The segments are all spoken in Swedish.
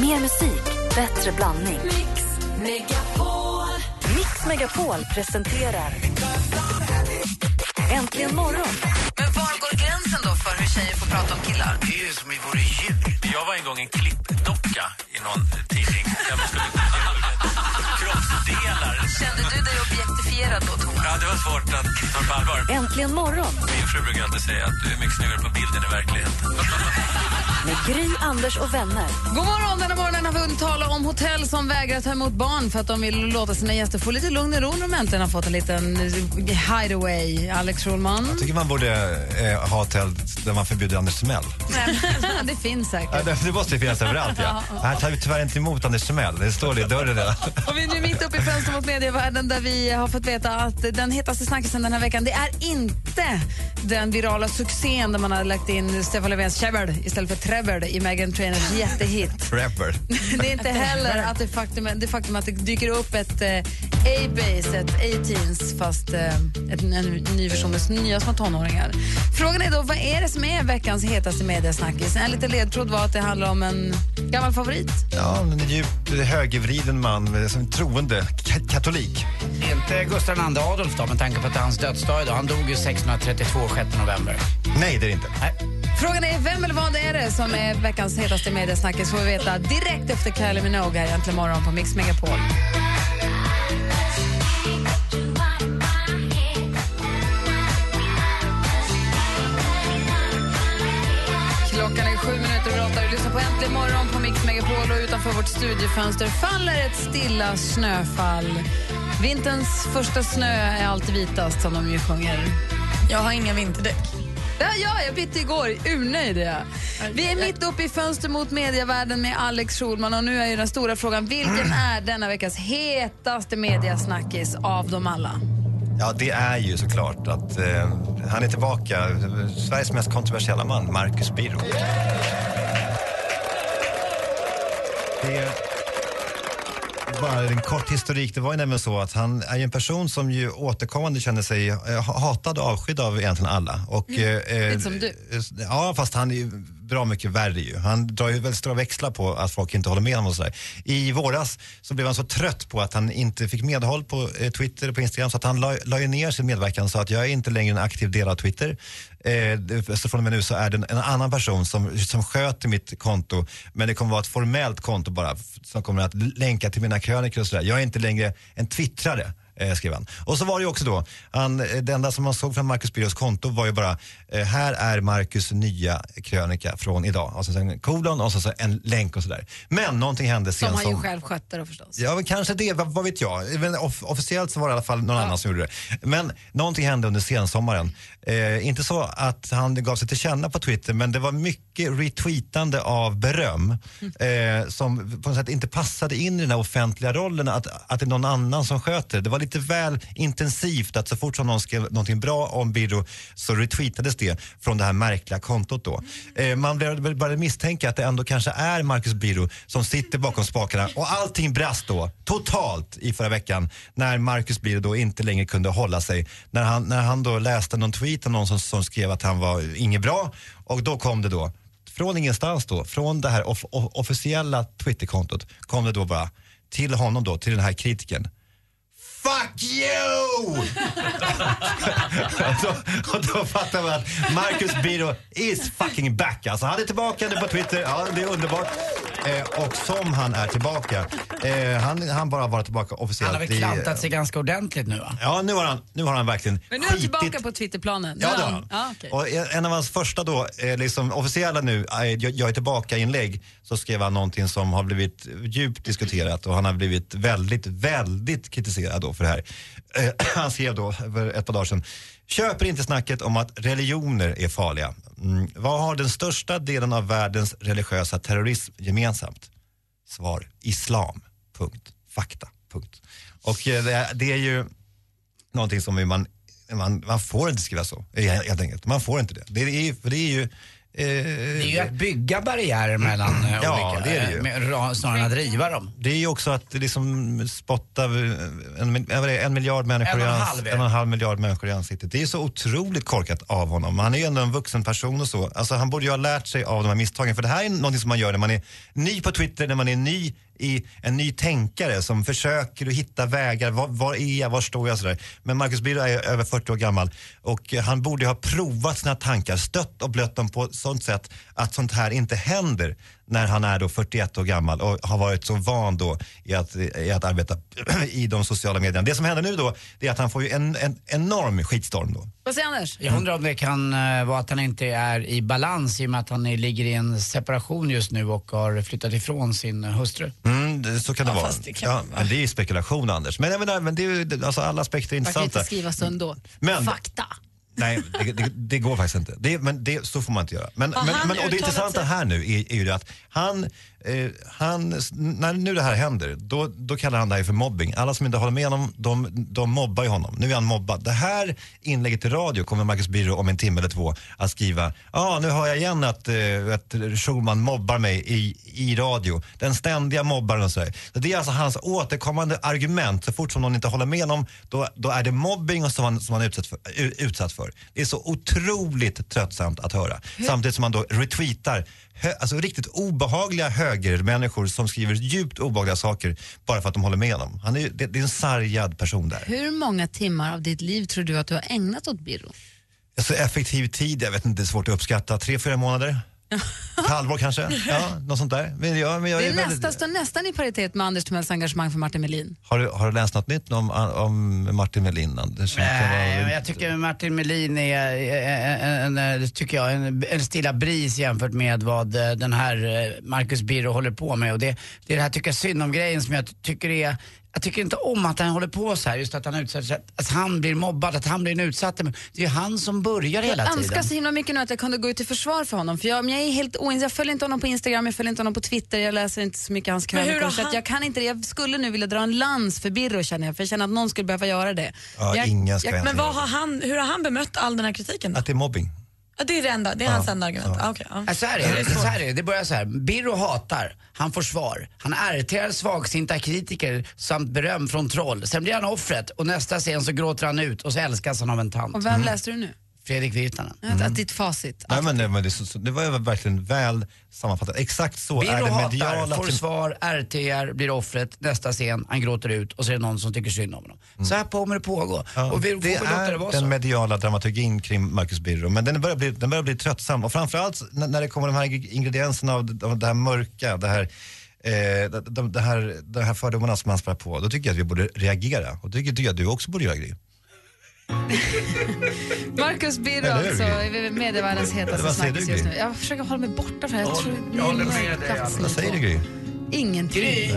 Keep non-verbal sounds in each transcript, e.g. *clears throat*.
Mer musik, bättre blandning. Mix Megapol. Mix Megapol presenterar Äntligen morgon. Men var går gränsen då för hur tjejer får prata om killar? Det är ju som vi vore djur. Jag var en gång en klippdocka i någon tidning. Där man skulle kroppsdelar. Kände du dig objektifierad då, Thomas? Ja, det var svårt att ta på allvar. Äntligen morgon Min fru brukar alltid säga att du är mycket snyggare på bilden i verkligheten. *laughs* med Gry, Anders och vänner. God morgon! Denna morgonen har vi hunnit tala om hotell som vägrar ta emot barn för att de vill låta sina gäster få lite lugn och ro när de äntligen har fått en liten hideaway. Alex Schulman. Jag tycker man borde eh, ha hotell där man förbjuder Anders Timell. *laughs* det finns säkert. Ja, det, det måste finnas överallt. Ja. *laughs* Här tar vi tyvärr inte emot Anders Timell. Det står det i dörren redan. Och vi är nu mitt uppe i fönstret mot medievärlden där vi har fått veta att den hetaste snackisen den här veckan det är inte den virala succén där man har lagt in Stefan Löfvens Trevor istället för Trevor i Megan Trainers jättehit. *laughs* Rapper. *laughs* Det är inte heller att det faktum, det faktum att det dyker upp ett eh, A-base, ett A-teens fast eh, ett, en ny version med nya små tonåringar. Frågan är då, vad är det som är veckans hetaste mediasnackis? En liten ledtråd var att det handlar om en gammal favorit. Ja, en djupt högervriden man, som troende, ka- katolik. Inte Gustav II Adolf då, med tanke på att det är hans dödsdag idag. Han dog ju 1632, 6 november. Nej, det är det inte. Frågan är vem eller vad är det som är veckans hetaste mediasnackis får vi veta direkt efter Kylie Minogue här egentligen morgon på Mix Megapol. På Äntligen morgon på Mix Megapol och utanför vårt studiefönster faller ett stilla snöfall. Vinterns första snö är alltid vitast, som de ju sjunger. Jag har inga vinterdäck. Ja, ja, jag bytte igår. Urnöjd är jag. Vi är mitt uppe i fönster mot medievärlden med Alex Schulman och nu är ju den stora frågan, vilken är denna veckas hetaste mediasnackis av dem alla? Ja, det är ju såklart att eh, han är tillbaka. Sveriges mest kontroversiella man, Marcus Birro. Det bara en kort historik. Det var ju nämligen så att han är ju en person som ju återkommande känner sig eh, hatad och avskydd av egentligen alla. Och, eh, lite som du. eh, Ja, fast han bra mycket värre ju. Han drar ju väldigt stora växlar på att folk inte håller med honom och sådär. I våras så blev han så trött på att han inte fick medhåll på eh, Twitter och på Instagram så att han la, la ju ner sin medverkan och sa att jag är inte längre en aktiv del av Twitter. Eh, så från och med nu så är det en, en annan person som, som sköter mitt konto men det kommer vara ett formellt konto bara som kommer att länka till mina krönikor och sådär. Jag är inte längre en twittrare. Eh, skrev han. Och så var det ju också då, han, eh, det enda som man såg från Marcus Birros konto var ju bara, eh, här är Marcus nya krönika från idag. Och så sen en kolon och så, så en länk och sådär. Men någonting hände sen Som han ju som... själv skötte då förstås. Ja, men kanske det, vad, vad vet jag. Men off officiellt så var det i alla fall någon annan som gjorde det. Men någonting hände under sensommaren. Eh, inte så att han gav sig till känna på Twitter, men det var mycket retweetande av beröm eh, som på något sätt inte passade in i den här offentliga rollen, att, att det är någon annan som sköter det. Det var lite väl intensivt att så fort som någon skrev någonting bra om Birro så retweetades det från det här märkliga kontot då. Eh, man började började misstänka att det ändå kanske är Marcus Birro som sitter bakom spakarna och allting brast då totalt i förra veckan när Marcus Birro då inte längre kunde hålla sig. När han, när han då läste någon tweet av någon som, som skrev att han var inget bra och då kom det då från ingenstans då, från det här off off officiella Twitterkontot kom det då bara till honom då, till den här kritiken. Fuck you! och, då, och då fattar man att Marcus Biro is fucking back. Alltså han är tillbaka nu på Twitter, ja det är underbart. Eh, och som han är tillbaka, eh, han, han bara varit tillbaka officiellt Han har väl i- klantat sig ganska ordentligt nu va? Ja, nu har han, nu har han verkligen Men nu är han skitit- tillbaka på Twitterplanen. Nu Ja, är det har han. Ja, okej. Och en av hans första då, eh, liksom officiella nu, eh, jag, jag är tillbaka-inlägg, så skrev han någonting som har blivit djupt diskuterat och han har blivit väldigt, väldigt kritiserad då för det här. Eh, *clears throat* han skrev då för ett par dagar sedan, köper inte snacket om att religioner är farliga. Mm, vad har den största delen av världens religiösa terrorism gemensamt? Svar, islam. Punkt. Fakta. Punkt. Och eh, det, det är ju någonting som man, man, man får inte skriva så, eh, helt enkelt. Man får inte det. Det är, ju- för det är ju det är ju att bygga barriärer mellan eh, Ja, olika, det är det ju. eh, med- snarare än att riva dem. Det är ju också att liksom spotta en, en, miljard människor En och en i ans- halv det. en och en halv miljard människor i ansiktet. Det är så otroligt korkat av honom. Han är ju ändå en vuxen person och så. Alltså, han borde ju ha lärt sig av de här misstagen. För det här är någonting som man gör när man är ny på Twitter, när man är ny i en ny tänkare som försöker att hitta vägar. Var, var är jag? Var står jag? Sådär. Men Marcus Birro är över 40 år gammal och han borde ha provat sina tankar, stött och blött dem på ett sånt sätt att sånt här inte händer när han är då 41 år gammal och har varit så van då i att, i att arbeta *clears throat* i de sociala medierna. Det som händer nu då det är att han får ju en, en enorm skitstorm då. Vad säger Anders? Jag undrar om det kan eh, vara att han inte är i balans i och med att han ligger i en separation just nu och har flyttat ifrån sin eh, hustru. Mm, det, så kan det vara. det kan ja, vara. men det är ju spekulation Anders. Men, jag menar, men det är ju, alltså, alla aspekter är Man kan intressanta. inte skriva så ändå. Men- Fakta. Nej, det, det, det går faktiskt inte. Det, men det, så får man inte göra. Men, men, men, och det intressanta sig? här nu är, är ju det att han, eh, han, när nu det här händer, då, då kallar han det här för mobbing. Alla som inte håller med honom, de, de mobbar ju honom. Nu är han mobbad. Det här inlägget i radio kommer Marcus Birro om en timme eller två att skriva, ja ah, nu hör jag igen att, eh, att Schulman mobbar mig i, i radio. Den ständiga mobbaren och sådär. Så det är alltså hans återkommande argument. Så fort som någon inte håller med honom, då, då är det mobbing som han, som han är utsatt för, u- utsatt för. Det är så otroligt tröttsamt att höra. Samtidigt som man då retweetar hö, alltså riktigt obehagliga högermänniskor som skriver djupt obehagliga saker bara för att de håller med honom. Han är, det, det är en sargad person där. Hur många timmar av ditt liv tror du att du har ägnat åt Birro? Alltså effektiv tid, jag vet inte, det är svårt att uppskatta. Tre, fyra månader? Ett halvår kanske? *laughs* Ja, något sånt där. Men jag, men jag Det är är väldigt- nästan, står nästan i paritet med Anders Timells engagemang för Martin Melin. har, du, har du läst något nytt om, om Martin Melin? Anders? Nej, vara- jag tycker Martin Melin är en, en, tycker jag, en, en stilla bris jämfört med vad eh, den här eh, Marcus Birro håller på med. Och det, det är det här tycker jag synd om grejen som jag tycker är jag tycker inte om att han håller på så här, just att han utsätter sig, att han blir mobbad, att han blir en utsatt. Men det är ju han som börjar hela Jag tiden. önskar så himla mycket nu att jag kunde gå ut till försvar för honom. För jag, men jag är helt oins. Jag följer inte honom på Instagram, jag följer inte honom på Twitter, jag läser inte så mycket hans krönikor. har Så att han- jag kan inte det. Jag skulle nu vilja dra en lans för Birro känner jag, för jag känner att någon skulle behöva göra det. Ja, jag, ingen ska jag, Men vad har han, hur har han bemött all den här kritiken? Då? Att det är mobbing. Ja, det är det enda, det är hans enda argument. Ah, okej, ja. Ja, så här är det. Så här är det. det börjar så här. Birro hatar, han får svar. Han irriterar svagsinta kritiker samt beröm från troll. Sen blir han offret och nästa scen så gråter han ut och så älskas han av en tant. och vem läste du nu? Fredrik Virtanen. Att, att ditt facit. Nej, men, det- men det, är så- det var verkligen väl sammanfattat. Exakt så är Birro det hatar, mediala... får svar, RTR, blir offret, nästa scen, han gråter ut och så är det någon som tycker synd om honom. Så här kommer det pågå. Ja, och vi det det är vara den så. mediala dramaturgin kring Marcus Birro, men den börjar bli, den börjar bli tröttsam. Och framförallt när, när det kommer de här ingredienserna av, av det här mörka, det här, eh, de, de, det här, de här fördomarna som han spär på, då tycker jag att vi borde reagera. Och det tycker jag att du också borde göra, Gry. *laughs* Marcus Birro alltså, är medievärldens hetaste snackis just nu. Jag försöker hålla mig borta från det. Jag tror jag håller med dig, Vad säger du, Gry? Ingenting. Gry.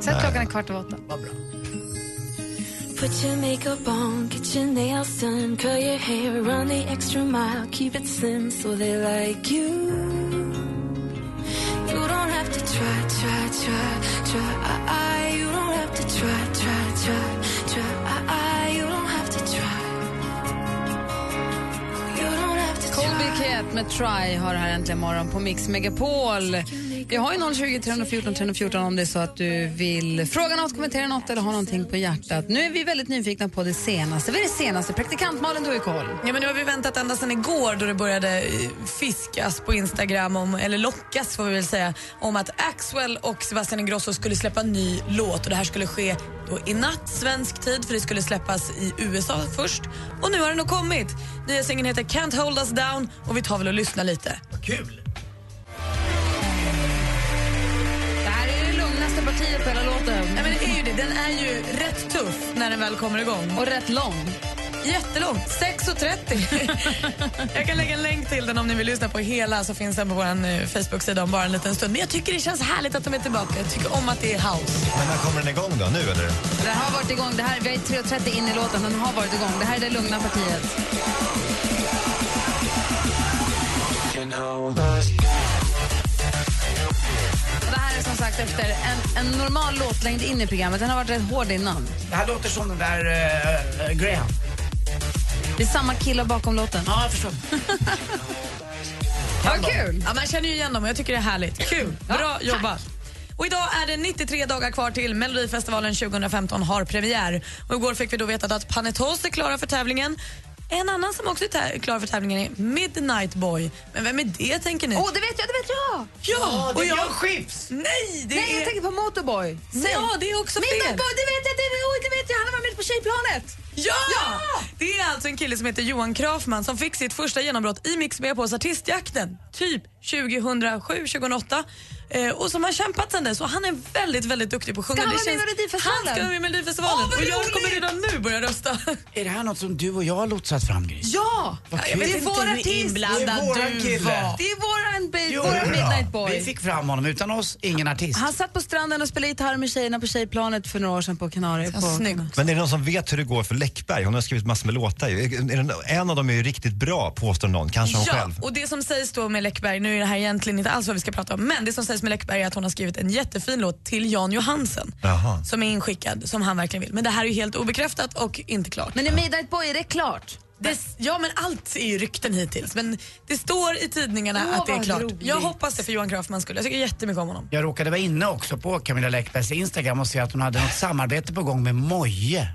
Sätt klockan kvart över åtta. Vad bra. Put your makeup on, get your nails done, curl your hair, run the extra mile, keep it slim so they like you. You don't have to try, try, try, try. You don't have to try, try, try. Bill Bickett med Try har här äntligen morgon på Mix Megapol. Vi har ju 020 314 314 om det är så att du vill fråga något, kommentera något eller ha någonting på hjärtat. Nu är vi väldigt nyfikna på det senaste. Vad är det senaste? Praktikant Malin, du har ju koll. Ja, men nu har vi väntat ända sedan igår då det började eh, fiskas på Instagram, om, eller lockas får vi väl säga, om att Axwell och Sebastian Ingrosso skulle släppa en ny låt och det här skulle ske då i natt svensk tid för det skulle släppas i USA först. Och nu har den kommit. Nya singeln heter Can't hold us down och vi tar väl och lyssnar lite. Kul! Är det lugnaste partiet på hela låten. Nej, men det är ju det. Den är ju rätt tuff när den väl kommer igång. Och rätt lång. Jättelångt, 6.30. *laughs* jag kan lägga en länk till den om ni vill lyssna på hela så finns den på vår eh, Facebook-sida om bara en liten stund. Men jag tycker det känns härligt att de är tillbaka. Jag tycker om att det är house. Men när kommer den igång då? Nu eller? Den har varit igång. Det här, vi är 3.30 in i låten. Den har varit igång. Det här är det lugna partiet. Och Det här är som sagt efter en, en normal låtlängd in i programmet. Den har varit rätt hård innan. Det här låter som den där uh, Graham. Det är samma kille bakom låten. Ja, jag förstår. *laughs* Vad kul! Ja, man känner ju igen dem och jag tycker det är härligt. Kul, bra jobbat. Och idag är det 93 dagar kvar till Melodifestivalen 2015 har premiär. Och igår fick vi då veta att Panetos är klara för tävlingen. En annan som också är klar för tävlingen är Midnight Boy. Men vem är det tänker ni? Åh, det vet jag, det vet jag! ja, det är jag... Björn Skifs! Nej, det Nej, jag är... tänker på Motorboy. Säg. Ja, det är också Midnight fel. Boy, det vet jag, det vet, det vet jag. Han har varit med på Tjejplanet. Ja! Det är alltså en kille som heter Johan Krafman som fick sitt första genombrott i Mix Megapols artistjakten, typ 2007-2008. Eh, och som har kämpat sen dess och han är väldigt, väldigt duktig på att sjunga. Ska han Det vara med i Melodifestivalen? Han ska vara med i Melodifestivalen Åh, vad och jag roligt! kommer redan nu börja rösta. Är det här något som du och jag har lotsat fram, Gris? Ja! Vad jag vet Det är vår artist. Det är våran du kille. Det är våran, ba- Jo, våran. Midnight Boy. Vi fick fram honom. Utan oss, ingen artist. Han satt på stranden och spelade gitarr med tjejerna på Tjejplanet för några år sedan på Kanarien. Ja. Men är det någon som vet hur det går för Läckberg? Hon har skrivit massor med låtar. En av dem är ju riktigt bra, påstår någon. Kanske hon Ja, själv. och det som sägs då med Läckberg, nu är det här egentligen inte alls vad vi ska prata om, men det som sägs med Läckberg är att hon har skrivit en jättefin låt till Jan Johansen Jaha. som är inskickad, som han verkligen vill. Men det här är ju helt obekräftat och inte klart. Men i Midnight Boy är det klart. Det, ja men allt är ju rykten hittills men det står i tidningarna Åh, att det är klart. roligt. Jag hoppas det för Johan Crafoormans skull. Jag tycker jättemycket om honom. Jag råkade vara inne också på Camilla Läckbergs Instagram och se att hon hade något samarbete på gång med Moje.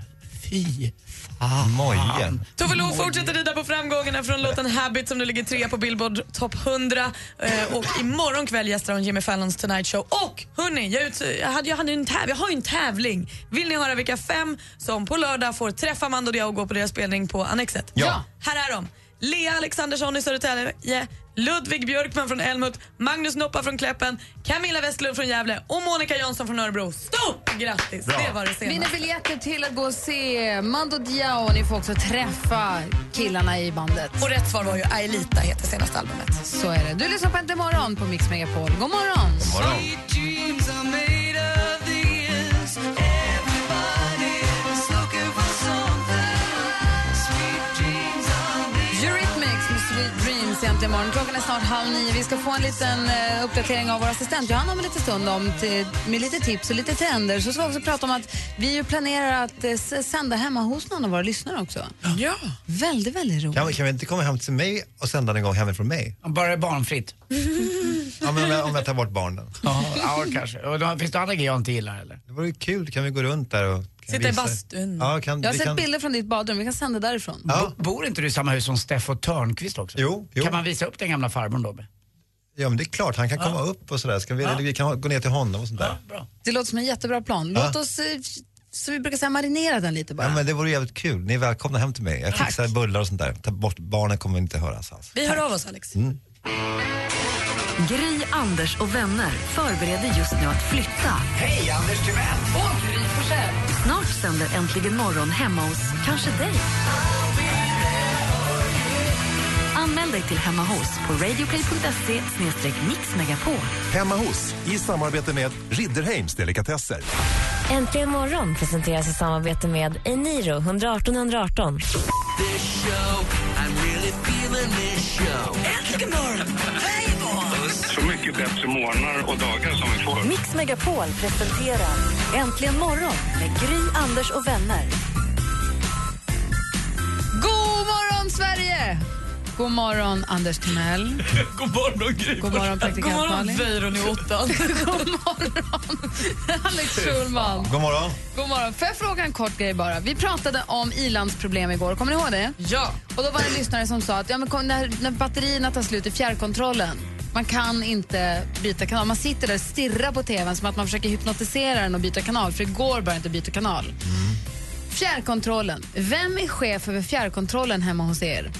Fy fan. Tove Lo fortsätter rida på framgångarna från låten Habit som nu ligger trea på Billboard Top 100 eh, och imorgon kväll gästar hon Jimmy Fallons Tonight Show. Och hörni, jag, ut, jag, hade, jag, hade en täv, jag har ju en tävling. Vill ni höra vilka fem som på lördag får träffa Mando Diao och gå på deras spelning på Annexet? Ja. Här är de. Lea Alexandersson i Södertälje, Ludvig Björkman från Älmhult, Magnus Noppa från Kläppen, Camilla Westlund från Gävle och Monica Jansson från Örebro. Stort grattis! Det var det Vinner senaste. biljetter till att gå och se Mando Diao. Ni får också träffa killarna i bandet. Och rätt svar var ju Aelita heter senaste albumet. Så är det. Du lyssnar på Äntligen morgon på Mix Megapol. God morgon! Morgon. Dreams egentligen imorgon. Klockan är snart halv nio. Vi ska få en liten eh, uppdatering av vår assistent Johanna om en liten stund om till, med lite tips och lite trender. Så ska vi också prata om att vi ju planerar att eh, sända hemma hos någon av våra lyssnare också. Ja. Väldigt, väldigt roligt. Kan, vi- kan vi inte komma hem till mig och sända en gång hemifrån mig? Bara det är barnfritt. *laughs* Ja, men om, jag, om jag tar bort barnen. Ja, ja kanske. Och då, finns det andra grejer jag inte gillar eller? Det vore ju kul. Kan vi gå runt där och... Sitta i bastun. Ja, kan, Jag har vi sett kan... bilder från ditt badrum. Vi kan sända därifrån. Ja. Bo, bor inte du i samma hus som Steffo Törnqvist också? Jo, jo. Kan man visa upp den gamla farbrorn då? Ja, men det är klart. Han kan komma upp och sådär. Ska vi, eller vi kan gå ner till honom och sånt där. Bra. Det låter som en jättebra plan. Låt oss, eh, som vi brukar säga, marinera den lite bara. Ja, men det vore jävligt kul. Ni är välkomna hem till mig. Jag Tack. fixar bullar och sånt där. Ta bort barnen kommer inte höras alls. Vi hör av oss Alex. Gry, Anders och vänner förbereder just nu att flytta. Hej, Anders Timell! Och Gry Forssell. Snart sänder Äntligen morgon hemma hos kanske dig. Anmäl dig till Hemma hos på radioplay.se mixmegapol. Hemma hos, i samarbete med Ridderheims Delikatesser. Äntligen morgon presenteras i samarbete med Eniro 118 118. Så mycket bättre morgnar och dagar som vi får. Mix Megapol presenterar Äntligen morgon med Gry, Anders och vänner. God morgon, Sverige! God morgon, Anders Timell. *laughs* God morgon Gry. God morgon, praktikant God morgon. Weiron i åttan. *laughs* God morgon, *laughs* Alex Schulman. God morgon. God morgon. Får jag fråga en kort grej bara? Vi pratade om ilandsproblem igår, kommer ni ihåg det? ja. Och då var det en lyssnare som sa att ja, men kom, när, när batterierna tar slut i fjärrkontrollen, man kan inte byta kanal. Man sitter där och stirrar på tvn som att man försöker hypnotisera den och byta kanal, för det går bara inte att byta kanal. Fjärrkontrollen. Vem är chef över fjärrkontrollen hemma hos er?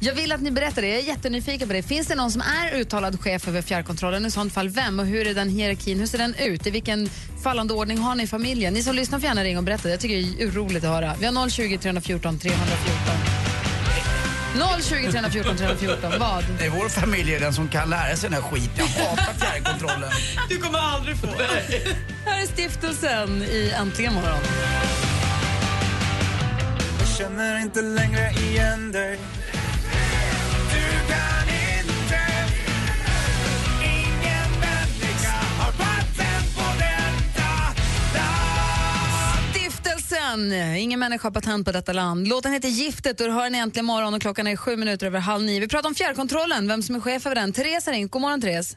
Jag vill att ni berättar det. Jag är jättenyfiken på det. Finns det någon som är uttalad chef över fjärrkontrollen? I sånt fall vem? Och hur är den hierarkin? Hur ser den ut? I vilken fallande ordning har ni i familjen? Ni som lyssnar får gärna ringa och berätta. Jag tycker det är roligt att höra. Vi har 020 314 314. 020 314 314. Vad? Nej, vår familj är den som kan lära sig den här skiten. Jag hatar *laughs* fjärrkontrollen. Du kommer aldrig få. Här är stiftelsen i Äntligen morgon. Jag känner inte längre igen dig morgon. Ingen människa har patent på detta land. Låten heter Giftet och du hör den äntligen morgon och klockan är sju minuter över halv nio. Vi pratar om fjärrkontrollen, vem som är chef över den. Therese har ringt. God morgon Therese.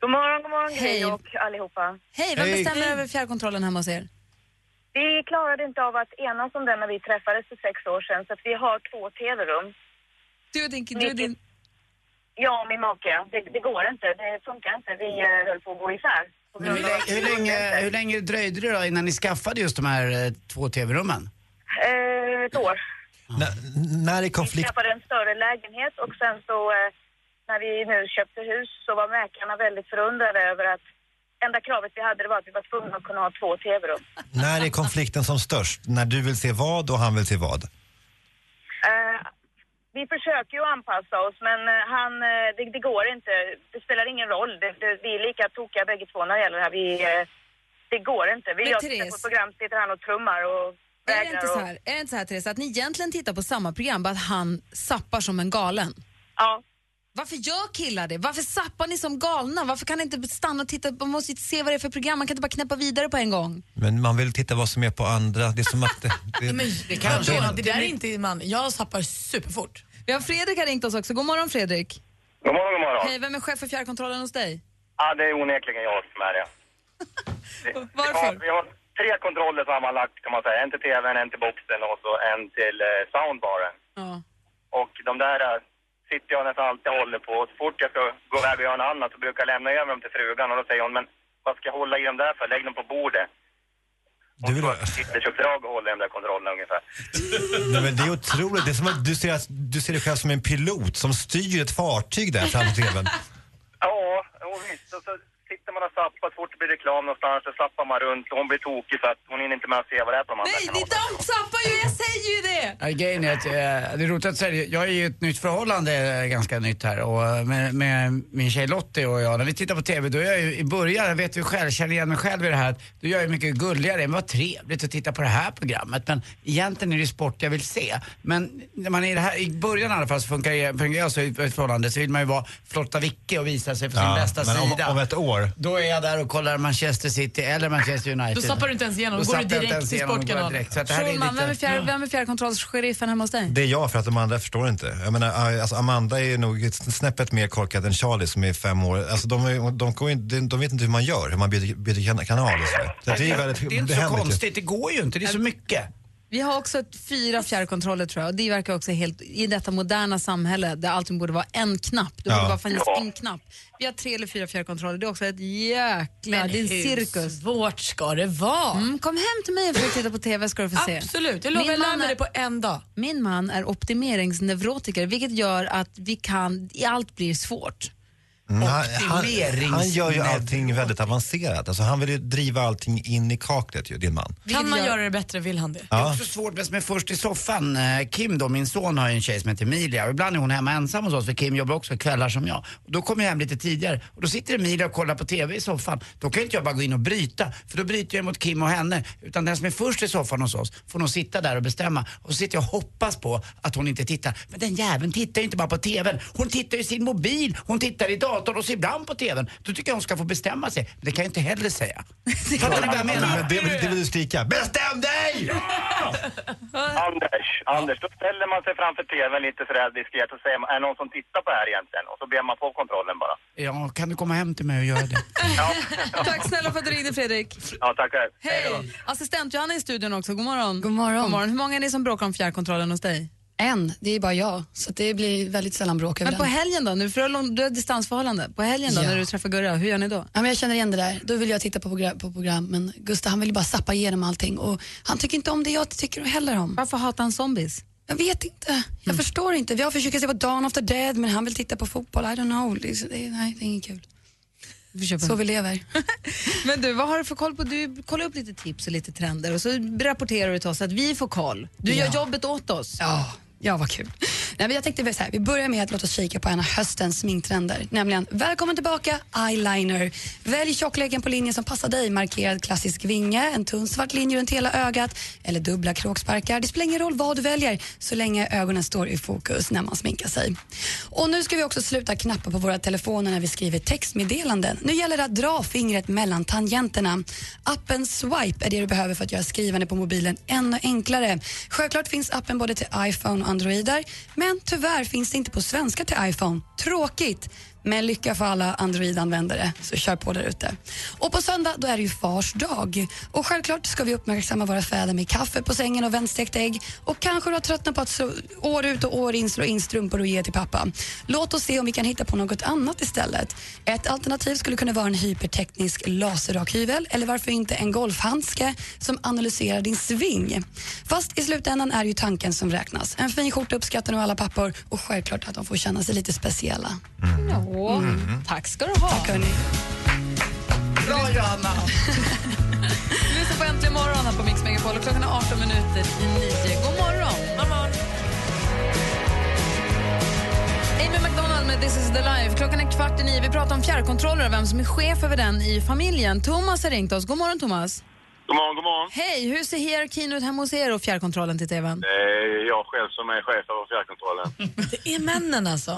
God morgon, god morgon Hej. Och allihopa. Hej, vem Hej. bestämmer över fjärrkontrollen hemma hos er? Vi klarade inte av att enas om den när vi träffades för sex år sedan så att vi har två tv-rum. Du och din... Du och din... Ja, min make. Det, det går inte. Det funkar inte. Vi eh, höll på att gå isär. Hur, hur, länge, hur länge dröjde det då innan ni skaffade just de här eh, två tv-rummen? Eh, ett år. När, när är Vi konflikt... skaffade en större lägenhet och sen så eh, när vi nu köpte hus så var mäklarna väldigt förundrade över att enda kravet vi hade det var att vi var tvungna att kunna ha två tv-rum. När är konflikten som störst? När du vill se vad och han vill se vad? Eh, vi försöker ju anpassa oss men eh, han, eh, det, det går inte. Det spelar ingen roll. Det, det, vi är lika tokiga bägge två när det gäller det här. Vi, eh, det går inte. Vi Men gör Therese- tittar på program sitter han och trummar och Är det, inte så och... här, är det inte så här Therese, att ni egentligen tittar på samma program, bara att han sappar som en galen? Ja. Varför gör killar det? Varför sappar ni som galna? Varför kan ni inte stanna och titta? Man måste ju se vad det är för program, man kan inte bara knäppa vidare på en gång. Men man vill titta vad som är på andra. Det är som att... Det, *laughs* det, Men, det vadå? är- det där är inte man. Jag zappar superfort. Vi har Fredrik har ringt oss också. God morgon Fredrik. God morgon, god morgon. Hej, vem är chef för fjärrkontrollen hos dig? Ja, det är onekligen jag som är det. *laughs* det Varför? Vi har, vi har tre kontroller sammanlagt kan man säga. En till tvn, en till boxen och så en till eh, soundbaren. Ja. Och de där eh, sitter jag nästan alltid och håller på. Och så fort jag ska gå iväg och göra något annat så brukar jag lämna över dem till frugan och då säger hon, men vad ska jag hålla i dem där för? Lägg dem på bordet. du vill... Sitter köpdrag och håller i de där kontrollerna ungefär. Nej, men det är otroligt. Det är som att du ser, du ser dig själv som en pilot som styr ett fartyg där framför tvn. Ja, visst. Och så sitter man och zappar så fort det blir reklam någonstans så zappar man runt och hon blir tokig så att hon hinner inte med att se vad det är på de andra Nej, ni dammsappar ju, jag säger ju det! Ja, grejen är att, eh, det är roligt att säga. Jag är ju i ett nytt förhållande, eh, ganska nytt här. Och eh, med, med min tjej Lottie och jag, när vi tittar på TV, då är jag ju i början, jag vet ju själv, känner igen mig själv i det här, då är jag ju mycket gulligare. Men vad trevligt att titta på det här programmet. Men egentligen är det sport jag vill se. Men när man är i det här, i början i alla fall så funkar jag, funkar jag så i ett förhållande så vill man ju vara flotta Vicke och visa sig från sin bästa men om, sida. om ett år. Då är jag där och kollar Manchester City eller Manchester United. Då zappar du inte ens igenom, då går du direkt ens till Sportkanalen. direkt. Så att det här är Schulman, vem är, lite... fjär, vem är fjärrkontrollsheriffen hemma hos dig? Det är jag för att de andra förstår inte. Jag menar, alltså Amanda är nog snäppet mer korkad än Charlie som är fem år. Alltså de, är, de, går inte, de vet inte hur man gör, hur man byter, byter kan- kanal och. Så att det är väldigt, Det är inte så konstigt, det går ju inte. Det är så mycket. Vi har också ett, fyra fjärrkontroller tror jag och det verkar också helt, i detta moderna samhälle där allting borde vara en knapp, det borde Ja. bara finnas Ja. en knapp. Vi har tre eller fyra fjärrkontroller, det är också ett jäkla, det är en cirkus. svårt ska det vara? Mm, kom hem till mig och försök titta på TV ska du få se. Absolut, jag lovar, jag lär mig det på en dag. Min man är optimeringsneurotiker vilket gör att vi kan, allt blir svårt. Mm, han, han, han gör ju allting väldigt avancerat. Alltså han vill ju driva allting in i kaklet ju, din man. Kan man gör- göra det bättre vill han det. Det är också svårt med som är först i soffan. Eh, Kim då, min son har ju en tjej som heter Emilia och ibland är hon hemma ensam hos oss för Kim jobbar också kvällar som jag. Och då kommer jag hem lite tidigare och då sitter Emilia och kollar på TV i soffan. Då kan inte jag bara gå in och bryta för då bryter jag mot Kim och henne. Utan den som är först i soffan hos oss får nog sitta där och bestämma. Och så sitter jag och hoppas på att hon inte tittar. Men den jäveln tittar ju inte bara på TVn. Hon tittar i sin mobil, hon tittar i datorn och så ibland på TVn. Då tycker jag hon ska få bestämma sig. Men det kan jag inte heller säga. *laughs* Fattar ni vad jag menar? Men det, vill, det vill du skrika. Bestäm dig! Anders, Anders, då ställer man sig framför tvn lite sådär diskret och säger, är det någon som tittar på det här egentligen? Och så ber man på kontrollen bara. Ja, kan du komma hem till mig och göra det? *laughs* Tack snälla för att du ringde Fredrik. Ja, tackar. Hej! Assistent Johanna är i studion också, god morgon. God morgon. God morgon. Hur många är ni som bråkar om fjärrkontrollen hos dig? En, det är bara jag. Så det blir väldigt sällan bråk över Men på den. helgen då? Nu för du har lång- du har distansförhållande. På helgen då Ja. när du träffar Gurra, hur gör ni då? Ja, men jag känner igen det där. Då vill jag titta på program, på program men Gustav han vill ju bara sappa igenom allting och han tycker inte om det jag tycker heller om. Varför hatar han zombies? Jag vet inte. Jag förstår inte. Vi har försökt se på Dawn of the Dead men han vill titta på fotboll. I don't know. Det är, det är, nej, det är inget kul. Så vi lever. *laughs* Men du, vad har du för koll på? Du kollar upp lite tips och lite trender och så rapporterar du till oss att vi får koll. Du gör Ja. jobbet åt oss. Ja, ja vad kul. Nej, men jag tänkte så här, vi börjar med att låta oss kika på en av höstens sminktrender. Nämligen, välkommen tillbaka, eyeliner. Välj tjockleken på linjen som passar dig. Markerad klassisk vinge, en tunn svart linje runt hela ögat eller dubbla kråksparkar. Det spelar ingen roll vad du väljer så länge ögonen står i fokus när man sminkar sig. Och nu ska vi också sluta knappa på våra telefoner när vi skriver textmeddelanden. Nu gäller det att dra fingret mellan tangenterna. Appen Swipe är det du behöver för att göra skrivande på mobilen ännu enklare. Självklart finns appen både till iPhone och Androider, men tyvärr finns det inte på svenska till iPhone. Tråkigt. Men lycka för alla Android-användare, så kör på där ute. Och på söndag då är det ju fars dag. Och självklart ska vi uppmärksamma våra fäder med kaffe på sängen och vändstekt ägg. Och kanske du har tröttnat på att slå, år ut och år in slå in strumpor och ge till pappa. Låt oss se om vi kan hitta på något annat istället. Ett alternativ skulle kunna vara en hyperteknisk laserrakhyvel eller varför inte en golfhandske som analyserar din sving. Fast i slutändan är det ju tanken som räknas. En fin skjorta uppskattar nog alla pappor och självklart att de får känna sig lite speciella. Ja, Mm. tack ska du ha. Tack hörni. Bra Johanna! *laughs* Du lyssnar på Äntligen morgon här på Mix Megapol och klockan är 18 minuter i 9. God morgon! God morgon. Amy McDonald med This is the life. Klockan är kvart i nio. Vi pratar om fjärrkontroller och vem som är chef över den i familjen. Thomas har ringt oss. God morgon, Thomas. God morgon, god morgon. Hej, hur ser hierarkin ut hemma hos er och fjärrkontrollen till tvn? Det är jag själv som är chef över fjärrkontrollen. *laughs* Det är männen alltså?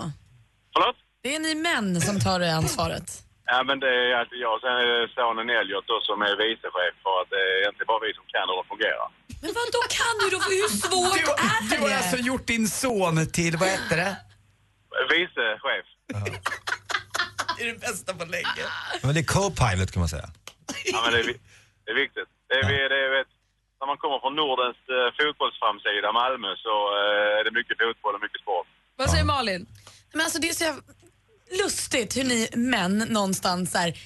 Förlåt? Det är ni män som tar det ansvaret? Ja, men det är alltid jag. Sen är det sonen Elliot då som är vicechef för att det är egentligen bara vi som kan hur det fungerar. Men vad då kan du då? Hur svårt Du, är du har det? alltså gjort din son till, vad heter det? Vicechef. Det är det bästa på länge. Men det är co-pilot kan man säga. Ja, men det är, det är viktigt. Det är, det är, vet, när man kommer från Nordens eh, fotbollsframsida, Malmö, så eh, är det mycket fotboll och mycket sport. Vad säger Malin? Men alltså det är så jävla lustigt hur ni män någonstans så här,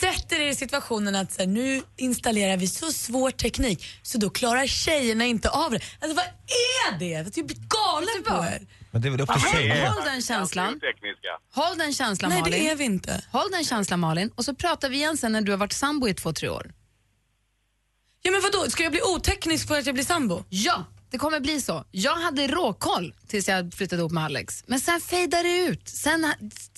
sätter er i situationen att så här, nu installerar vi så svår teknik så då klarar tjejerna inte av det. Alltså vad är det? Jag blir galen på er. Men det är väl upp till Håll, tjejer. håll den känslan. Håll den känslan, Nej, Malin. det är vi inte. Håll den känslan, Malin. Och så pratar vi igen sen när du har varit sambo i två, tre år. Ja men vadå, ska jag bli oteknisk för att jag blir sambo? Ja, det kommer bli så. Jag hade råkoll tills jag flyttade ihop med Alex. Men sen fejdade det ut. Sen,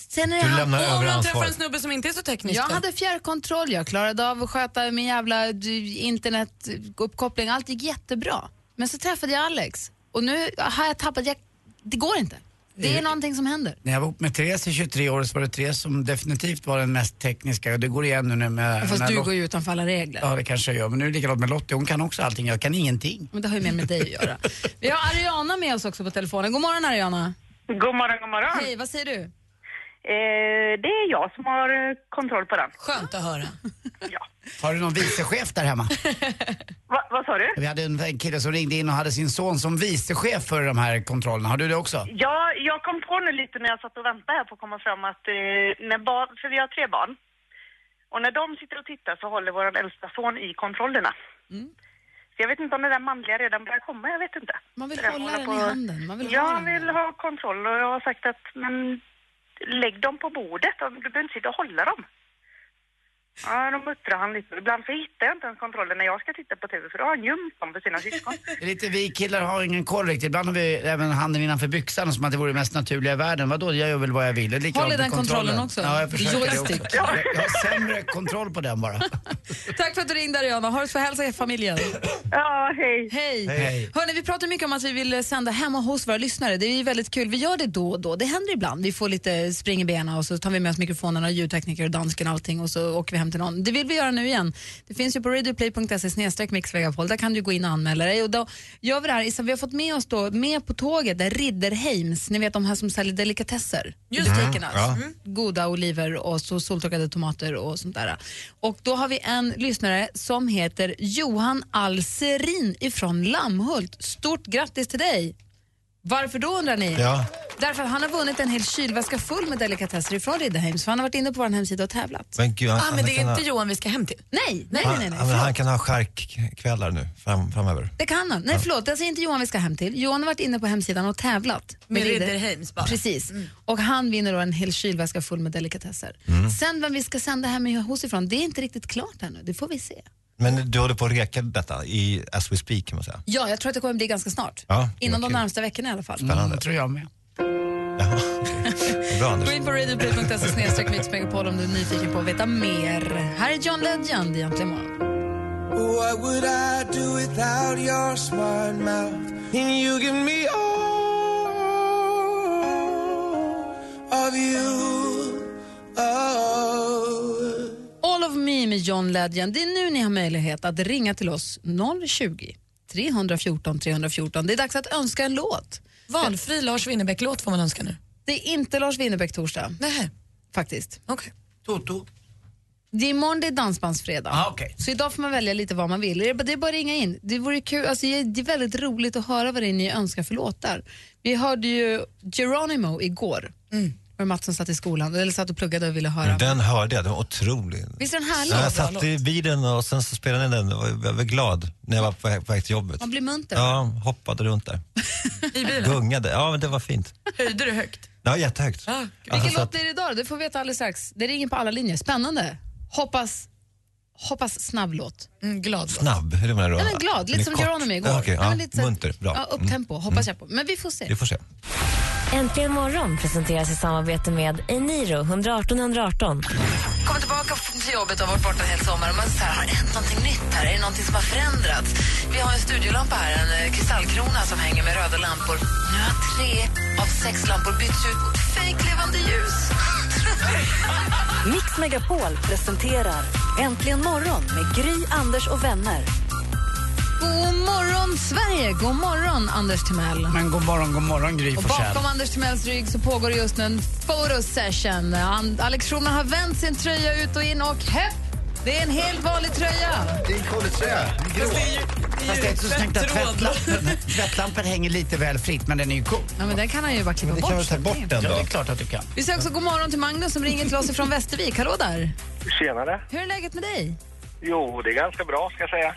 sen är det Du lämnar över man träffar en ansvaret. snubbe som inte är så teknisk Jag då? hade fjärrkontroll, jag klarade av att sköta min jävla eh, internetuppkoppling. Allt gick jättebra. Men så träffade jag Alex och nu har jag tappat, jag, det går inte. Det är någonting som händer. När jag var ihop med Therese i 23 år så var det Therese som definitivt var den mest tekniska och det går igen nu med... Fast du Lot- går ju utanför alla regler. Ja det kanske jag gör men nu är det likadant med Lottie, hon kan också allting, jag kan ingenting. Men det har ju mer med dig att göra. *laughs* Vi har Ariana med oss också på telefonen. God morgon Ariana. God morgon, god morgon. Hej, vad säger du? Eh, det är jag som har eh, kontroll på den. Skönt att höra. Har du någon vicechef där hemma? *laughs* Va, vad sa du? Vi hade en en kille som ringde in och hade sin son som vicechef för de här kontrollerna. Har du det också? Ja, jag kom på nu lite när jag satt och väntade här på att komma fram att eh, när barn, för vi har tre barn, och när de sitter och tittar så håller vår äldsta son i kontrollerna. Så jag vet inte om det där manliga redan börjar komma, jag vet inte. Man vill hålla den i handen. Man vill ha jag den vill ha kontroll och jag har sagt att men lägg dem på bordet, du behöver inte sitta och hålla dem. Ja, då muttrar han lite. Ibland så hittar jag inte ens kontrollen när jag ska titta på TV för då har han gömt dem för sina syskon. *laughs* Det lite vi killar har ingen koll riktigt. Ibland har vi även handen innanför byxan som att det vore det mest naturliga i världen. Vadå, jag gör väl vad jag vill. Det likadant Håller med den kontrollen också? Ja, jag försöker det också. Joystick. Jag, jag har sämre kontroll på den bara. *laughs* Tack för att du ringde Ariana. Har du så hälsa i familjen. Ja, hej. Hej. Hej. Hörrni, vi pratar mycket om att vi vill sända hemma hos våra lyssnare. Det är ju väldigt kul. Vi gör det då och då. Det händer ibland. Vi får lite spring i benen och så tar vi med oss mikrofonerna, ljudtekniker och dansken och allting och så åker vi hem till någon. Det vill vi göra nu igen. Det finns ju på radioplay.se mixvegapol. Där kan du gå in och anmäla dig. Och då gör vi det här. Vi har fått med oss då, med på tåget, där Ridderheims, ni vet de här som säljer delikatesser i butikerna. Ja. Mm. Goda oliver och så soltorkade tomater och sånt där. Och då har vi en lyssnare som heter Johan Alserin ifrån Lammhult. Stort grattis till dig! Varför då undrar ni? Ja. Därför han har vunnit en hel kylväska full med delikatesser ifrån Ridderheims. För han har varit inne på vår hemsida och tävlat. Men gud, han, Ah, men det är ha, inte Johan vi ska hem till. Nej, nej, han, nej. nej, han, förlåt. han kan ha skärkkvällar nu fram, framöver. Det kan han. Nej, förlåt. Alltså inte Johan vi ska hem till. Johan har varit inne på hemsidan och tävlat. Med Ridder- Ridderheims bara. Precis. Och han vinner då en hel kylväska full med delikatesser. Sen vem vi ska sända hem hos ifrån, det är inte riktigt klart ännu. Det får vi se. Men du håller på att reka detta i as we speak kan man säga. Ja, jag tror att det kommer bli ganska snart. Ja, Inom de närmsta veckorna i alla fall. Spännande. tror jag med. Bra Anders. Gå in på radioplay.se snedstreck Mix Megapol om du är nyfiken på att veta mer. Här är John Legend egentligen imorgon. What would I do without your smart mouth? And you give me all of you. Oh. All of me med John Legend. Det är nu ni har möjlighet att ringa till oss 020 314 314. Det är dags att önska en låt. Valfri Lars Winnerbäck-låt får man önska nu. Det är inte Lars Winnerbäck-torsdag. Nej. Faktiskt. Okej. Toto. Det är imorgon det är dansbandsfredag. Ah, okay. Så idag får man välja lite vad man vill. Det är bara- det är bara att ringa in. Det vore kul, alltså det är väldigt roligt att höra vad det är ni önskar för låtar. Vi hörde ju Geronimo igår. Mm. Var Mats som satt i skolan, eller satt och pluggade och ville höra. Den hörde jag, den var otrolig. Visst är den härlig? Ja, jag satt i bilen och sen så spelade den och jag var glad när jag var på väg, på väg till jobbet. Man blir munter. Ja, hoppade runt där. *laughs* I bilen? Gungade. Ja, men det var fint. Höjde du högt? Ja, jättehögt. Ah, Alltså, Vilken så låt att- blir det idag? Det får vi veta alldeles strax. Det ringer på alla linjer. Spännande. Hoppas, hoppas snabb låt. Mm, glad Snabb, hur menar du? Nej, men glad, lite som. Geronimo igår. Ja, Nej, ja, men lite munter, bra. Ja, upptempo, hoppas jag på. Men vi får se. Vi får se. Äntligen morgon presenteras i samarbete med Eniro 118 118. kommer tillbaka till jobbet och har varit borta en hel sommar och man så här, har det hänt någonting nytt här? Är det någonting som har förändrats? Vi har en studiolampa här, en eh, kristallkrona som hänger med röda lampor. Nu har tre av sex lampor bytts ut mot fejklevande ljus. Mix Megapol presenterar Äntligen morgon med Gry, Anders och vänner. God morgon, Sverige! God morgon, Anders Timell. Men god morgon, god morgon Gry Och bakom Anders Timells rygg så pågår just nu en photosession. Han, Alex Schulman har vänt sin tröja ut och in och hepp! Det är en helt vanlig tröja. Det är en collegetröja. Fast det är inte så snyggt att tvättlampan, tvättlampan hänger lite väl fritt, men den är ju cool. Ja, men den kan han ju bara klippa Det kan bort. väl ta bort den Ja, det är då? klart att du kan. Vi säger också god morgon till Magnus som ringer till oss från Västervik. Hallå där! Tjenare. Hur är läget med dig? Jo, det är ganska bra ska jag säga.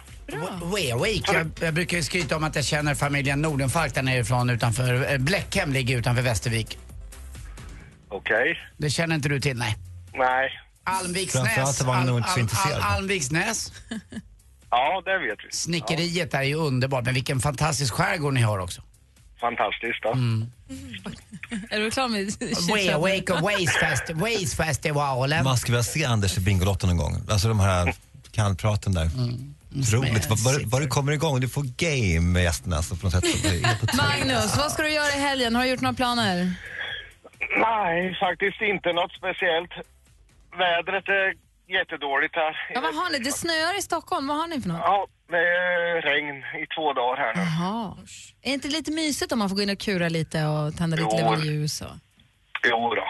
Weawake. Jag, jag brukar ju skryta om att jag känner familjen Nordenfalk där nerifrån utanför, eh, Bläckhem ligger utanför Västervik. Okej. Det känner inte du till, nej? Nej. Almviksnäs. Framförallt var han nog inte så intresserad. Almviksnäs. *laughs* Ja, det vet vi. Snickeriet är ju underbart, men vilken fantastisk skärgård ni har också. Fantastiskt. Då. *laughs* Är du klar med Weawake och Waze Fest- Waze Festivalen. Man skulle vilja se Anders i Bingolotten någon gång. Alltså de här kallpraten där. Mm. Roligt. Vad- Vad vad det kommer igång. Du får game med gästerna alltså, på något sätt. *laughs* Magnus, vad ska du göra i helgen? Har du gjort några planer? Nej, faktiskt inte något speciellt. Vädret är jättedåligt här. Ja, vad har ni? Det snöar i Stockholm. Vad har ni för något? Ja, det är regn i två dagar här nu. Jaha. Är det inte lite mysigt om man får gå in och kura lite och tända lite levande ljus? Och... Jo då.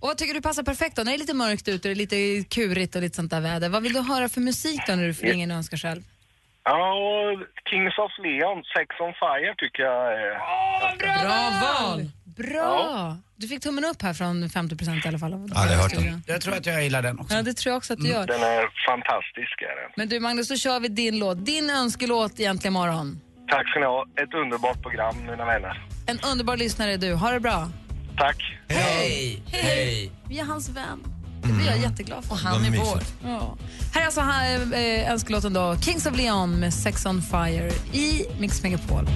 Och vad tycker du passar perfekt då? När det är lite mörkt ute och det är lite kurigt och lite sånt där väder. Vad vill du höra för musik då när du får ringa och önskar själv? Ja, och Kings of Leon, Sex on Fire tycker jag är... Bra val! Bra! Du fick tummen upp här från 50 procent i alla fall. av- Ja, det har jag hört den. Jag tror att jag gillar den också. Ja, det tror jag också att du gör. Den är fantastisk. Är den. Men du Magnus, då kör vi din låt. Din önskelåt egentligen imorgon. Tack ska ni ha. Ett underbart program, mina vänner. En underbar lyssnare är du. Ha det bra. Tack. Hej! Hej! Vi är hans vän. Det blir jag jätteglad för. Och han Vad är vår. mysigt. Ja. Här är alltså här, eh, önskelåten då. Kings of Leon med Sex on Fire i Mix Megapol.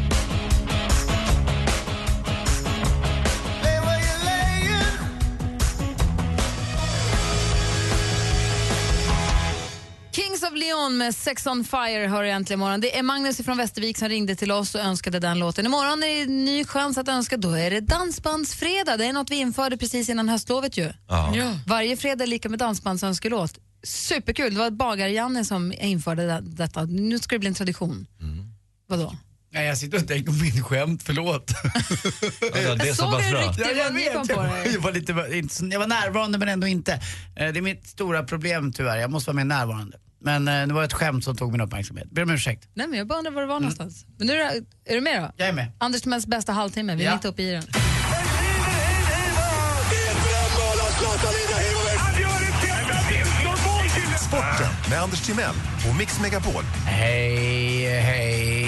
Leon med Sex on Fire hör äntligen imorgon. Det är Magnus från Västervik som ringde till oss och önskade den låten. Imorgon är det en ny chans att önska. Då är det Dansbandsfredag. Det är något vi införde precis innan höstlovet ju. Ja. Varje fredag är lika med dansbandsönskelåt. Superkul. Det var Bagar-Janne som införde det- detta. Nu ska det bli en tradition. Vadå? Nej, jag sitter och tänker på min skämt, förlåt. *laughs* Ja, det är så pass bra. riktig Ja, jag vet, jag, dig. *laughs* jag, var lite, jag var närvarande men ändå inte. Eh, Det är mitt stora problem tyvärr, jag måste vara mer närvarande. Men eh, det var ett skämt som tog min uppmärksamhet. Ber om ursäkt. Nej, men jag bara undrar var du var någonstans. Men nu är, du- är du med då? Jag är med. Anders Timells bästa halvtimme. Vi är Ja. mitt uppe i den. Sporten med Anders Timell och Mix Megapol. Hej, hej,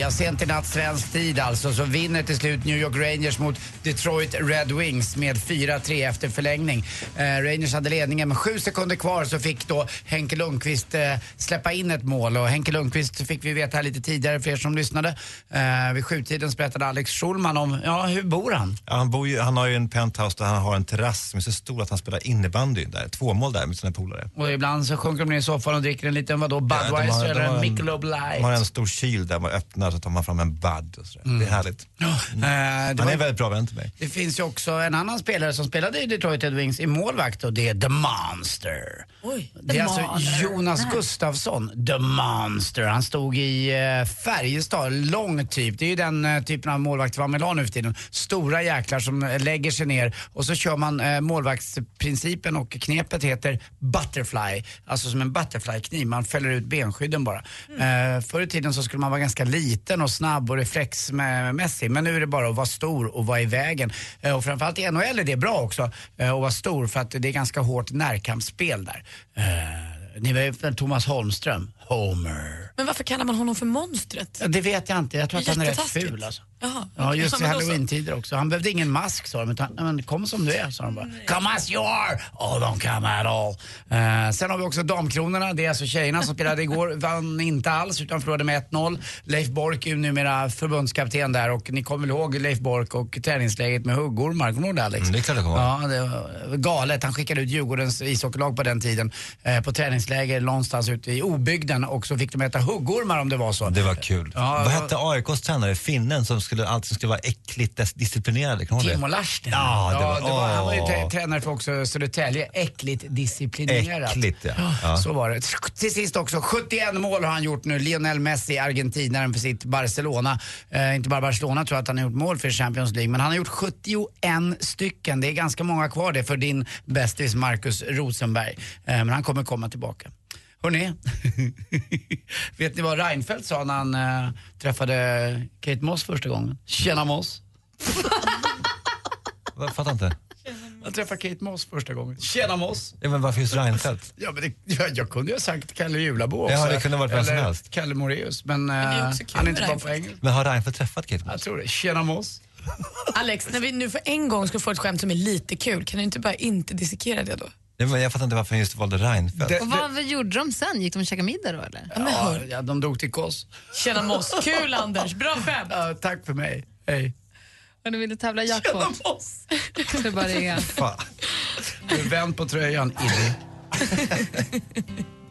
Jag sent i natt svensk tid alltså så vinner till slut New York Rangers mot Detroit Red Wings med 4-3 efter förlängning. Eh, Rangers hade ledningen med sju sekunder kvar så fick då Henke Lundqvist eh, släppa in ett mål och Henke Lundqvist fick vi veta här lite tidigare för er som lyssnade. Eh, vid sjutiden så berättade Alex Schulman om, ja hur bor han? Ja, han, bor ju, han har ju en penthouse där han har en terrass som är så stor att han spelar innebandy där. Två mål där med sina polare. Och ibland så sjunker de ner i soffan och dricker en liten vadå, Ja, Budweiser de har- de eller har en en- Michelob Light. De har en stor kyl där man öppnar så tar man fram en Bud och sådär. Det är härligt. Eh, det Han var- är en väldigt bra vän till mig. Det finns ju också en annan spelare som spelade i Detroit Red Wings i målvakt och det är The Monster. Oj, Det är alltså Jonas Gustafsson, The Monster. Han stod i eh, Färjestad, lång typ. Det är ju den eh, typen av målvakt vi har med nu för tiden. Stora jäklar som lägger sig ner och så kör man målvaktsprincipen och knepet heter butterfly. Alltså som en butterflykniv, man fäller ut benskydden bara. Eh, förr i tiden så skulle man vara ganska liten och snabb och reflexmässig. Men nu är det bara att vara stor och vara i vägen. Eh, och framförallt i NHL är det bra också eh, att vara stor för att det är ganska hårt närkampsspel där. Eh, ni vet Thomas Holmström? Homer. Men varför kallar man honom för monstret? Det vet jag inte. Jag tror att han är rätt ful alltså. Jaha, Ja, just i halloween-tider också. Han behövde ingen mask sa de, utan "Nej, men kom som du är, sa de bara. Come as you are! Oh, don't come at all. Eh, sen har vi också damkronorna. Det är alltså tjejerna som spelade igår. *laughs* Vann inte alls, utan förlorade med 1-0. Leif Bork är ju numera förbundskapten där och ni kommer väl ihåg Leif Bork och träningsläget med huggormar? Kommer du ihåg det Alex? Mm, det är klart jag kommer. Ja, det var galet. Han skickade ut Djurgårdens ishockeylag på den tiden eh, på träningsläger någonstans ute i obygden och så fick de äta huggormar om det var så. Det var kul. Ja, Vad hette AIKs tränare, finnen, som skulle, alltid skulle vara äckligt dis- disciplinerad? Kommer du ihåg Timo det? Larsson. Ja, det var, det var, han var ju åh. trä- tränare för också Södertälje. Äckligt disciplinerat. Äckligt, ja. ja. Så var det. Till sist också, 71 mål har han gjort nu. Lionel Messi, argentinaren för sitt Barcelona. Eh, inte bara Barcelona tror jag att han har gjort mål för Champions League, men han har gjort 71 stycken. Det är ganska många kvar det för din bästis Marcus Rosenberg. Eh, men han kommer komma tillbaka. Hörrni, *laughs* vet ni vad Reinfeldt sa när han eh, träffade Kate Moss första gången? Tjena Moss. *laughs* Jag fattar inte. Jag träffade Kate Moss första gången. Tjena Moss! Ja, men varför just Reinfeldt? *laughs* Ja, men det, jag, jag kunde ju ha sagt Kalle Julabo också. Ja, det kunde ha varit vem som helst. Kalle Moraeus. Men, det är eh, han är inte bra på engelska. Men har Reinfeldt träffat Kate Moss? Jag tror det. Tjena Moss. Alex, när vi nu för en gång ska få ett skämt som är lite kul, kan du inte bara inte dissekera det då? Men jag fattar inte varför han just valde Reinfeldt. Och vad gjorde de sen? Gick de och käkade middag då eller? Ja, ja, de drog till Kos. Tjena Moss, kul Anders, bra skämt! Ja, tack för mig. Hej. Och du ville tävla jackpot? Moss! Så det är bara ringa. Fan. Du vänd på tröjan, Illy.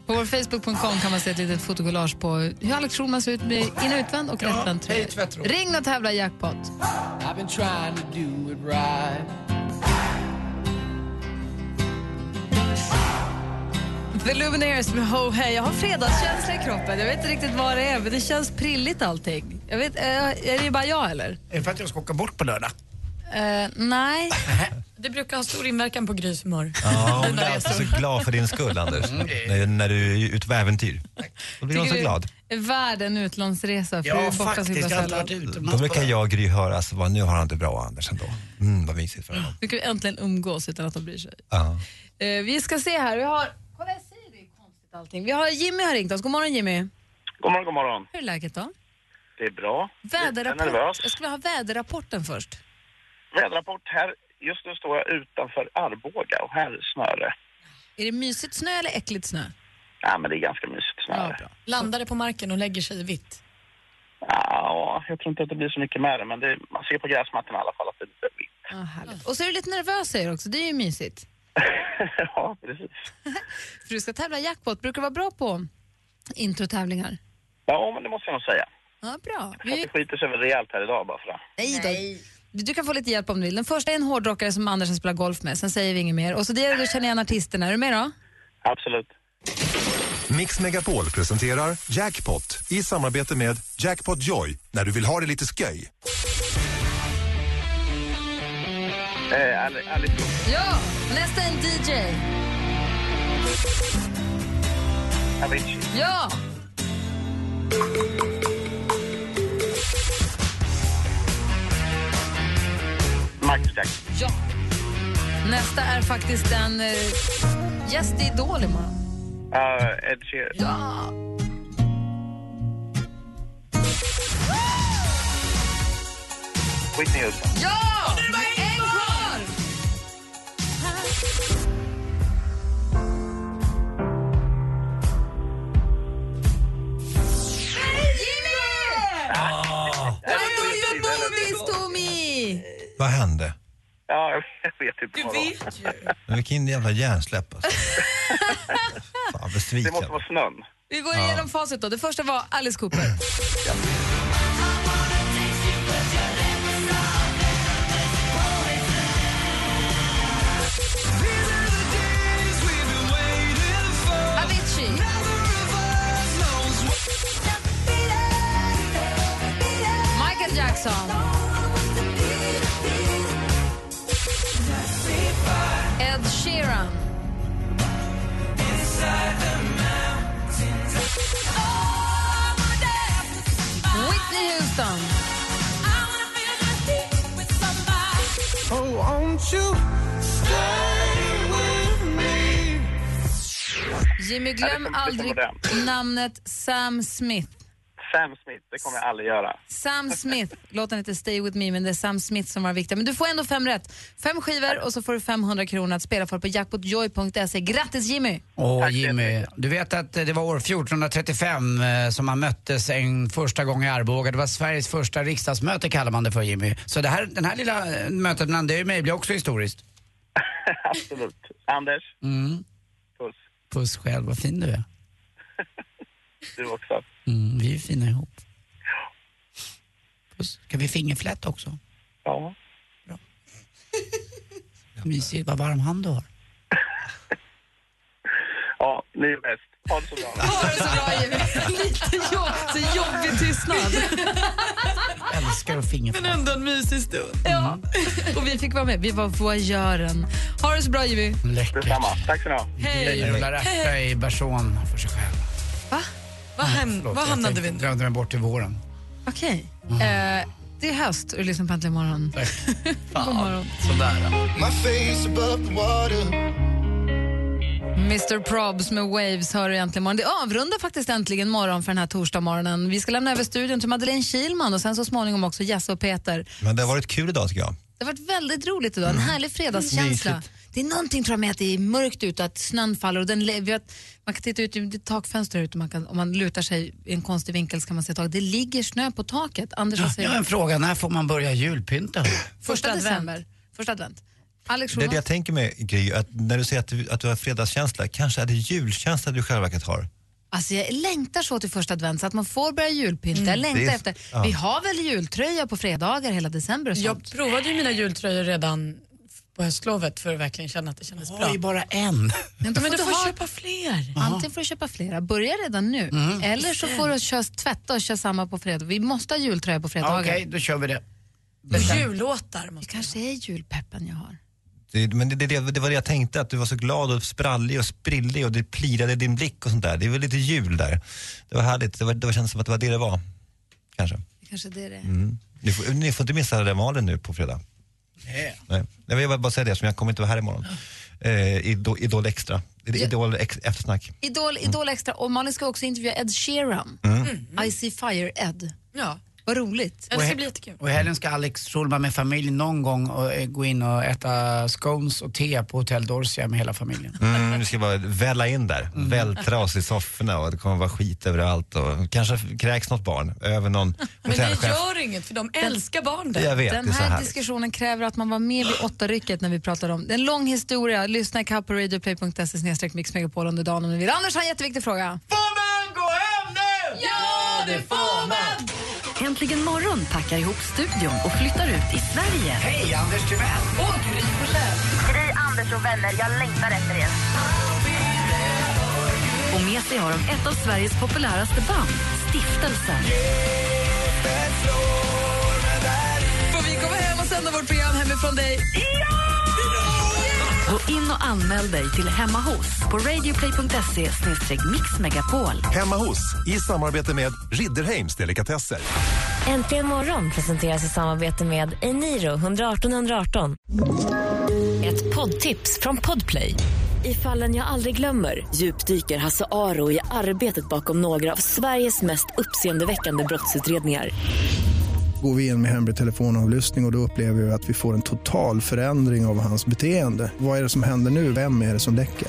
På vår Facebook.com kan man se ett litet fotokollage på hur Alex Schulman ser ut med in och utvänd och rättvänd tröja. Ring och tävla jackpot. I've been trying to do it right. The Lumineers med Ho Hey. Jag har fredagskänsla i kroppen. Jag vet inte riktigt vad det är, men det känns prilligt allting. Jag vet, eh, är det bara jag eller? Är det för att jag ska åka bort på lördag? Eh, nej. Det brukar ha stor inverkan på Grys humör. Ja, hon *laughs* är alltid så glad för din skull, Anders. När, när du är ute på äventyr. Då blir hon så glad. värd en utlandsresa? För Ja, borta så faktiskt. Jag har Då brukar jag och Gry höra, alltså, vad, nu har han det bra Anders ändå. Mm, vad mysigt för honom. Nu kan vi äntligen umgås utan att de bryr sig. Ja. Eh, vi ska se här. Vi har... Kolla, Konstigt allting. Vi har Jimmy har ringt oss. God morgon Jimmy. God morgon, god morgon. Hur är läget då? Det är bra. Väderrapport. nervös. Jag skulle vilja ha väderrapporten först. Väderrapport här. Just nu står jag utanför Arboga och här snöar det. Är det mysigt snö eller äckligt snö? Ja, men det är ganska mysigt snö. Ja, Ja, bra. Landar det på marken och lägger sig i vitt. ja, jag tror inte att det blir så mycket med det, men det, man ser på gräsmattan i alla fall att det är lite vitt. Ja, härligt. Och så är du lite nervös säger du också. Det är ju mysigt. *laughs* ja, precis. *laughs* För du ska tävla i jackpot. Brukar du vara bra på introtävlingar? Ja, men det måste jag nog säga. Ja, bra. Att det skiter sig väl rejält här idag bara för det. Nej då. Du kan få lite hjälp om du vill. Den första är en hårdrockare som Anders har spelat golf med. Sen säger vi inget mer. Och så det är du känner igen artisterna. Är du med då? Absolut. Mix Megapol presenterar Jackpot i samarbete med Jackpot Joy när du vill ha det lite sköj. Eh, Alice Ja! Nästa en DJ. Avicii. Ja! Michael Jackson. Ja. Nästa är faktiskt en uh, gäst i Idol imorgon. Ja, Ed Sheeran. Ja! Whitney Houston. Ja! Bodis, Tommy! Vad hände? Ja, jag vet inte Du vad det var. vet ju. Men Vilken jävla hjärnsläpp alltså. Fan, besviken. Det måste vara snön. Vi går igenom facit då. Det första var Alice Cooper. Avicii. Michael Jackson. Ed Sheeran. Whitney Houston. Oh, won't you stay Jimmy, glöm Ja, aldrig namnet Sam Smith. Sam Smith, det kommer jag aldrig göra. Sam Smith. Låten heter Stay With Me, men det är Sam Smith som var viktig. Men du får ändå fem rätt. Fem skivor och så får du 500 kronor att spela för på jackpotjoy.se. Grattis Jimmy! Åh Jimmy, du vet att eh, det var år 1435 eh, som man möttes en första gång i Arboga. Det var Sveriges första riksdagsmöte kallar man det för Jimmy. Så det här, den här lilla eh, mötet mellan dig och mig blir också historiskt. *laughs* Absolut. Anders, Mm. Puss. Själv, vad fin du är. *laughs* Du också. Mm, vi är fina ihop. Puss. Ska vi fingerflätt också? Ja. *laughs* Mysigt, vad varm hand du har. *laughs* Ja, ni är bäst. Ha det så bra. Ha det så bra Jimmy! Lite jobb, så jobbig tystnad. Älskar att fingerflätt. Men ändå en mysig stund. Ja. Och vi fick vara med. Vi var voyeuren. Ha det så bra Jimmy. Läckert. Detsamma. Tack så ni ha. Hej. Rullar ärta i bersån för sig själv. Va? Vad, hem, Förlåt, vad jag hamnade tänkte- vi nu? drömde mig bort till våren. Okej. Eh, det är höst och du lyssnar på Äntligen morgon. Tack. *laughs* God morgon. Sådär. My face above the water. Mr Probs med Waves hör du äntligen morgon. Det avrundar faktiskt äntligen morgon för den här torsdagsmorgonen. Vi ska lämna över studion till Madeleine Kilman och sen så småningom också Jesse och Peter. Men det har varit kul idag tycker jag. Det har varit väldigt roligt idag. En härlig fredagskänsla. Mysigt. Det är någonting tror jag med att det är mörkt ute att snön faller. Och den, har, man kan titta ut i ett takfönster ut och man kan, om man lutar sig i en konstig vinkel så kan man se taket. Det ligger snö på taket. Anders, Jag säger har du? en fråga, när får man börja julpynta? Första december. Första advent. Alex Det är det jag tänker med Gry, att när du säger att du, att du har fredagskänsla, kanske är det julkänsla du själva verket har. Alltså jag längtar så till första advent så att man får börja julpynta. Jag längtar Det är- efter. ja. Vi har väl jultröja på fredagar hela december och Jag sånt. provade ju mina jultröjor redan på höstlovet för att verkligen känna att det kändes bra. Oj, bara en. Men, Men du du får ha- köpa fler. Antingen får du köpa flera, börja redan nu. Mm. Eller så får du köra, tvätta och köra samma på fredag. Vi måste ha jultröja på fredagar. Okej, då kör vi det. Och jullåtar Det måste kanske är julpeppen jag har. Det, men det, det, det var det jag tänkte, att du var så glad och sprallig och sprillig och det plirade din blick och sånt där. Det är väl lite jul där. Det var härligt, det, var, det var, kändes som att det var det det var. Kanske. Kanske det är det. Mm. Ni, får, ni får inte missa Remalen nu på fredag. Nej. Jag vill bara säga det, som jag kommer inte vara här imorgon. Eh, Idol, Idol Extra. Idol ex, eftersnack. Idol, Idol Extra och Malin ska också intervjua Ed Sheeran. I see fire Ed. Ja, Vad roligt. det ska bli jättekul. Och i helgen ska Alex Schulman med familj någon gång och, eh, gå in och äta scones och te på Hotel Dorsia med hela familjen. Mm, vi ska bara välla in där, vältra oss i sofforna och det kommer vara skit överallt och kanske kräks något barn över någon Men det hotellchef. gör inget för de älskar barn där. Jag vet, Den det är så här härligt. diskussionen kräver att man var med vid åtta rycket när vi pratade om det. är en lång historia. Lyssna ikapp på radioplay.se snedstreck mixmegapol under dagen om ni vill. Anders har en jätteviktig fråga. Får man gå hem nu? Ja, det får! Äntligen morgon packar ihop studion och flyttar ut i Sverige. Hej, Anders Timell! Och Gry Forssell. Gry, Anders och vänner, jag längtar efter er. Och med sig har de ett av Sveriges populäraste band, Stiftelsen. Får vi komma hem och sända vårt program hemifrån dig? Gå in och anmäl dig till Hemma hos på radioplay.se mixmegapol. Hemma hos, i samarbete med Ridderheims Delikatesser. Äntligen morgon presenteras i samarbete med Eniro 118 118. Ett poddtips från Podplay. I fallen jag aldrig glömmer djupdyker Hasse Aro i arbetet bakom några av Sveriges mest uppseendeväckande brottsutredningar. Går vi in med hemlig telefonavlyssning och, och då upplever vi att vi får en total förändring av hans beteende. Vad är det som händer nu? Vem är det som läcker?